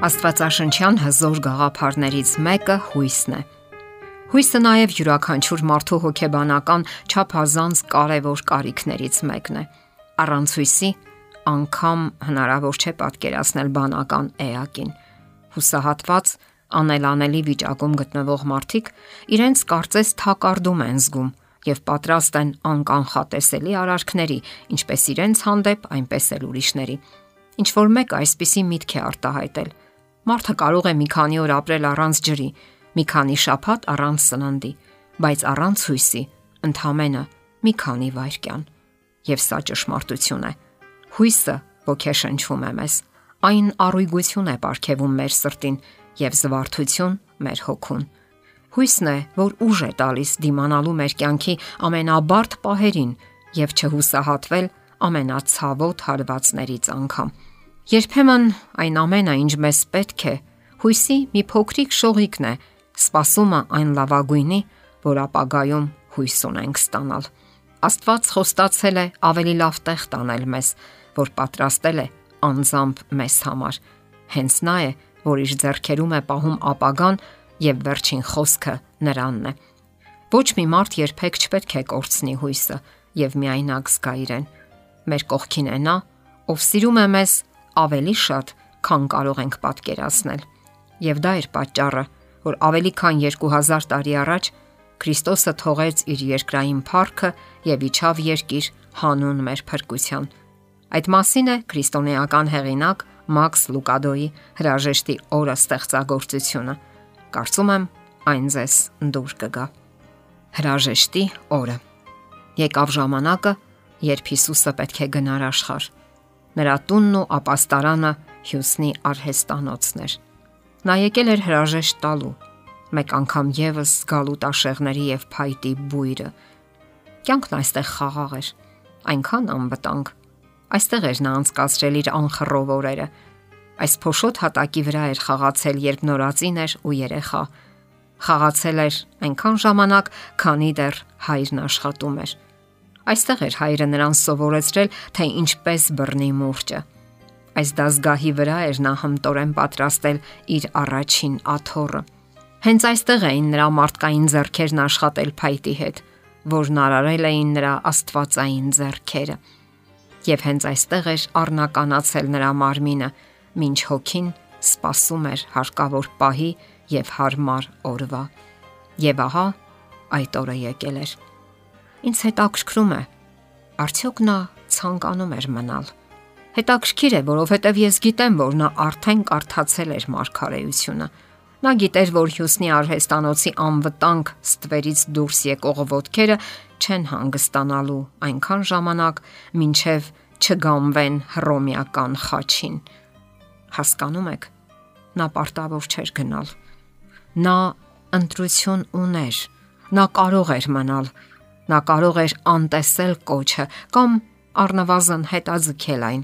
Աստվածաշնչյան հզոր գաղափարներից մեկը հույսն է։ Հույսը նաև յուրաքանչյուր մարդու հոգեբանական ճափազանց կարևոր կարիքներից մեկն է։ Առանց հույսի անգամ հնարավոր չէ պատկերացնել բանական էակին։ Հուսահատված, անելանելի վիճակում գտնվող մարդիկ իրենց կարծես թակարդում են զգում եւ պատրաստ են անկանխատեսելի արարքների, ինչպես իրենց հանդեպ, այնպես էլ ուրիշների։ Ինչ որ մեկ այսպիսի միտք է արտահայտել Մարդը կարող է մի քանի օր ապրել առանց ջրի, մի քանի շաբաթ առանց սննդի, բայց առանց հույսի ընդհանրապես մի քանի վայրկյան։ Եվ սա ճշմարտություն է։ Հույսը ոգեշնչում է մեզ։ Այն առույգություն է ապարգևում մեր սրտին եւ զվարթություն մեր հոգուն։ Հույսն է, որ ուժ է տալիս դիմանալու մեր կյանքի ամենաբարդ պահերին եւ չհուսահատվել ամենացավոտ հարվածներից անգամ։ Երբեմն այն ամենը, ինչ մեզ պետք է, հույսի մի փոքրիկ շողիկն է, սпасումը այն լավագույնի, որ ապագայում հույս ունենք ստանալ։ Աստված խոստացել է ավելի լավ տեղ տանել մեզ, որ պատրաստել է անձամբ մեզ համար։ Հենց նա է, որ իր ձեռքերում է պահում ապագան եւ վերջին խոսքը նրանն է։ Ոչ մի մարդ երբեք չպետք է կորցնի հույսը եւ միայնակ զգա իրեն։ Մեր կողքին է նա, ով սիրում է մեզ ավելի շատ, քան կարող ենք պատկերացնել։ Եվ դա էր պատճառը, որ ավելի քան 2000 տարի առաջ Քրիստոսը թողեց իր երկրային փառքը եւ իջավ երկիր հանուն մեր փրկության։ Այդ մասին է քրիստոնեական հեղինակ Մաքս Լուկադոյի հրաժեշտի օրը ստեղծագործությունը։ Կարծում եմ այն ձեզ դուր կգա։ Հրաժեշտի օրը։ Եկավ ժամանակը, երբ Հիսուսը պետք է գնար աշխարհ Նրա տունն ու ապաստարանը Հյուսնի արհեստանոցն էր։ Նա եկել էր հրաժեշտ տալու, մեկ անգամ եւս գալու տաշեղների եւ փայտի բույրը։ Կյանքն այստեղ խաղաղ էր, այնքան անվտանգ։ Այստեղ էր նա անցկացրել իր անխռով օրերը։ Այս փոշոտ հատակի վրա էր խաղացել, երբ նորածին էր ու երեխա։ Խաղացել էր այնքան ժամանակ, քանի դեռ հայրն աշխատում էր Այստեղ էր հայրը նրան սովորեցրել, թե ինչպես բռնի մուրճը։ Այս դասգահի վրա էր նա հմտորեն պատրաստել իր առաջին աթոռը։ Հենց այստեղ էին նրա մարդկային зерքերն աշխատել փայտի հետ, որն արարել էին նրա աստվածային зерքերը։ Եվ հենց այստեղ էր առնականացել նրա մարմինը, ինչ հոգին սпасում էր հարկավոր պահի եւ հարմար օրվա։ Եվ ահա այդ օրը եկել էր։ Ինձ հետաքրքրում է, արդյոք նա ցանկանում էր մնալ։ Հետաքրքիր է, որովհետև ես գիտեմ, որ նա արդեն կարդացել էր Մարգարեությունը։ Նա գիտեր, որ Հյուսնի արհեստանոցի անվտանգ ստվերից դուրս եկող ոտքերը չեն հանգստանալու այնքան ժամանակ, մինչև չգամվեն հռոմեական խաչին։ Հասկանում եք, նա պարտավոր չէր գնալ։ Նա ընտրություն ուներ։ Նա կարող էր մնալ, Նա կարող էր անտեսել կոչը կամ առնվազն հետաձգել այն։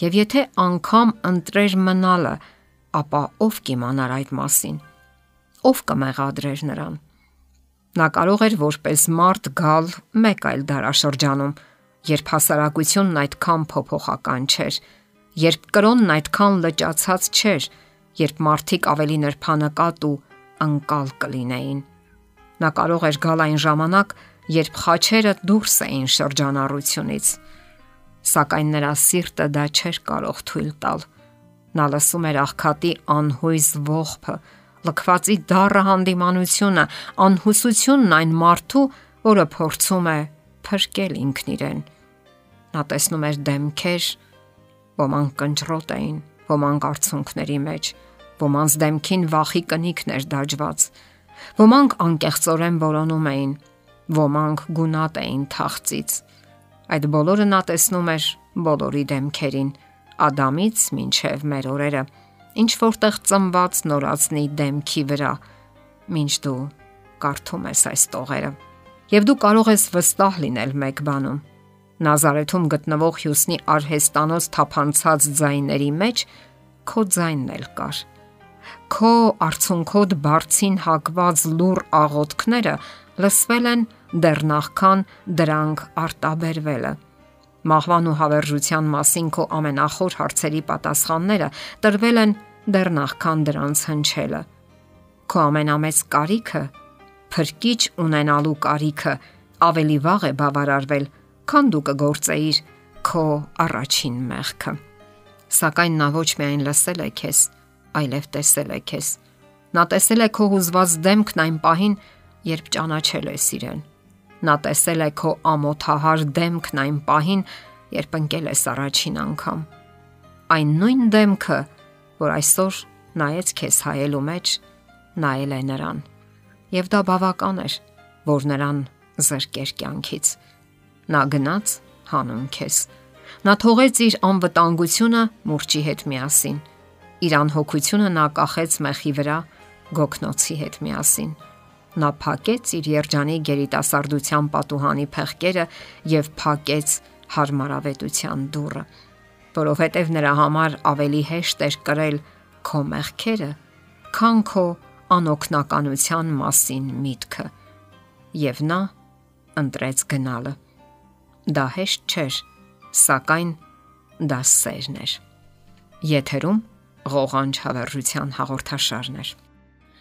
Եվ եթե անգամ ընտրեր մնալը, ապա ով կիմանար այդ մասին։ Ով կմեղադրեր նրան։ Նա կարող էր որպես մարդ գալ մեկ այլ դարաշրջանում, երբ հասարակությունն այդքան փոփոխական չէր, երբ կրոնն այդքան լճացած չէր, երբ մարդիկ ավելի նրբանակատ ու անկալ կլինեին։ Նա կարող էր գալ այն ժամանակ, երբ խաչերը դուրս էին շրջանառությունից։ Սակայն նրա սիրտը դա չէր կարող թույլ տալ։ Նա լսում էր աղքատի անհույս ողբը, լքվածի դառը հանդիմանությունը, անհուսությունն այն մարդու, որը փորձում է փրկել ինքն իրեն։ Նա տեսնում էր դեմքեր, ոմանք կնճռոտ էին, ոմանք արցունքների մեջ, ոմանց դեմքին վախի կնիքներ դաջված, ոմանք անկեղծորեն որոնում էին, ոմանք գունատ էին թաղծից։ Այդ բոլորը նա տեսնում էր բոլորի դեմքերին, Ադամից մինչև մեր օրերը, ինչ որտեղ ծնված նորածնի դեմքի վրա, ինչ դու կարդում ես այս տողերը։ Եվ դու կարող ես վստահ լինել մեկ բանում։ Նազարեթում գտնվող Հյուսնի արհեստանոց թափանցած ձայների մեջ քո ձայնն էլ կար։ Քո արցունքոտ բարձին հակված լուր աղոթքները լսվել են դեռ նախքան դրանք արտաբերվելը։ Մահվան ու հավերժության մասին քո ամենախոր հարցերի պատասխանները տրվել են դեռ նախքան դրանց հնչելը։ Քո ամենամեծ կարիքը փրկիչ ունենալու կարիքը ավելի վաղ է բավարարվել, քան դու կգործեիր քո առաջին մեղքը։ Սակայն նա ոչ միայն լսել է քեզ, այլև տեսել է քեզ։ Նա տեսել է քո հուզված դեմքն այն պահին, երբ ճանաչել ես իրեն։ Նա տեսել է քո ամոթահար դեմքն այն պահին, երբ ընկել ես առաջին անգամ։ Այն նույն դեմքը, որ այսօր նայեց քեզ հայելու մեջ, նայել է նրան։ Եվ դա բավական էր, որ նրան զրկեր կյանքից։ Նա գնաց հանուն քեզ։ Նա թողեց իր անվտանգությունը մուրճի հետ միասին։ Իր անհոգությունը նա կախեց մეხի վրա գոքնոցի հետ միասին։ Նա փակեց իր երջանի գերիտասարդության պատուհանի փեղկերը եւ փակեց հարմարավետության դուռը, որովհետեւ նրա համար ավելի հեշտ էր կրել քո մեղքերը, քան քո անօքնականության մասին միտքը։ Եվ նա ընտրեց գնալը։ Դա հեշտ չէր, սակայն դա սերն էր։ Եթերում ղողանջ հավերժության հաղորդաշարներ։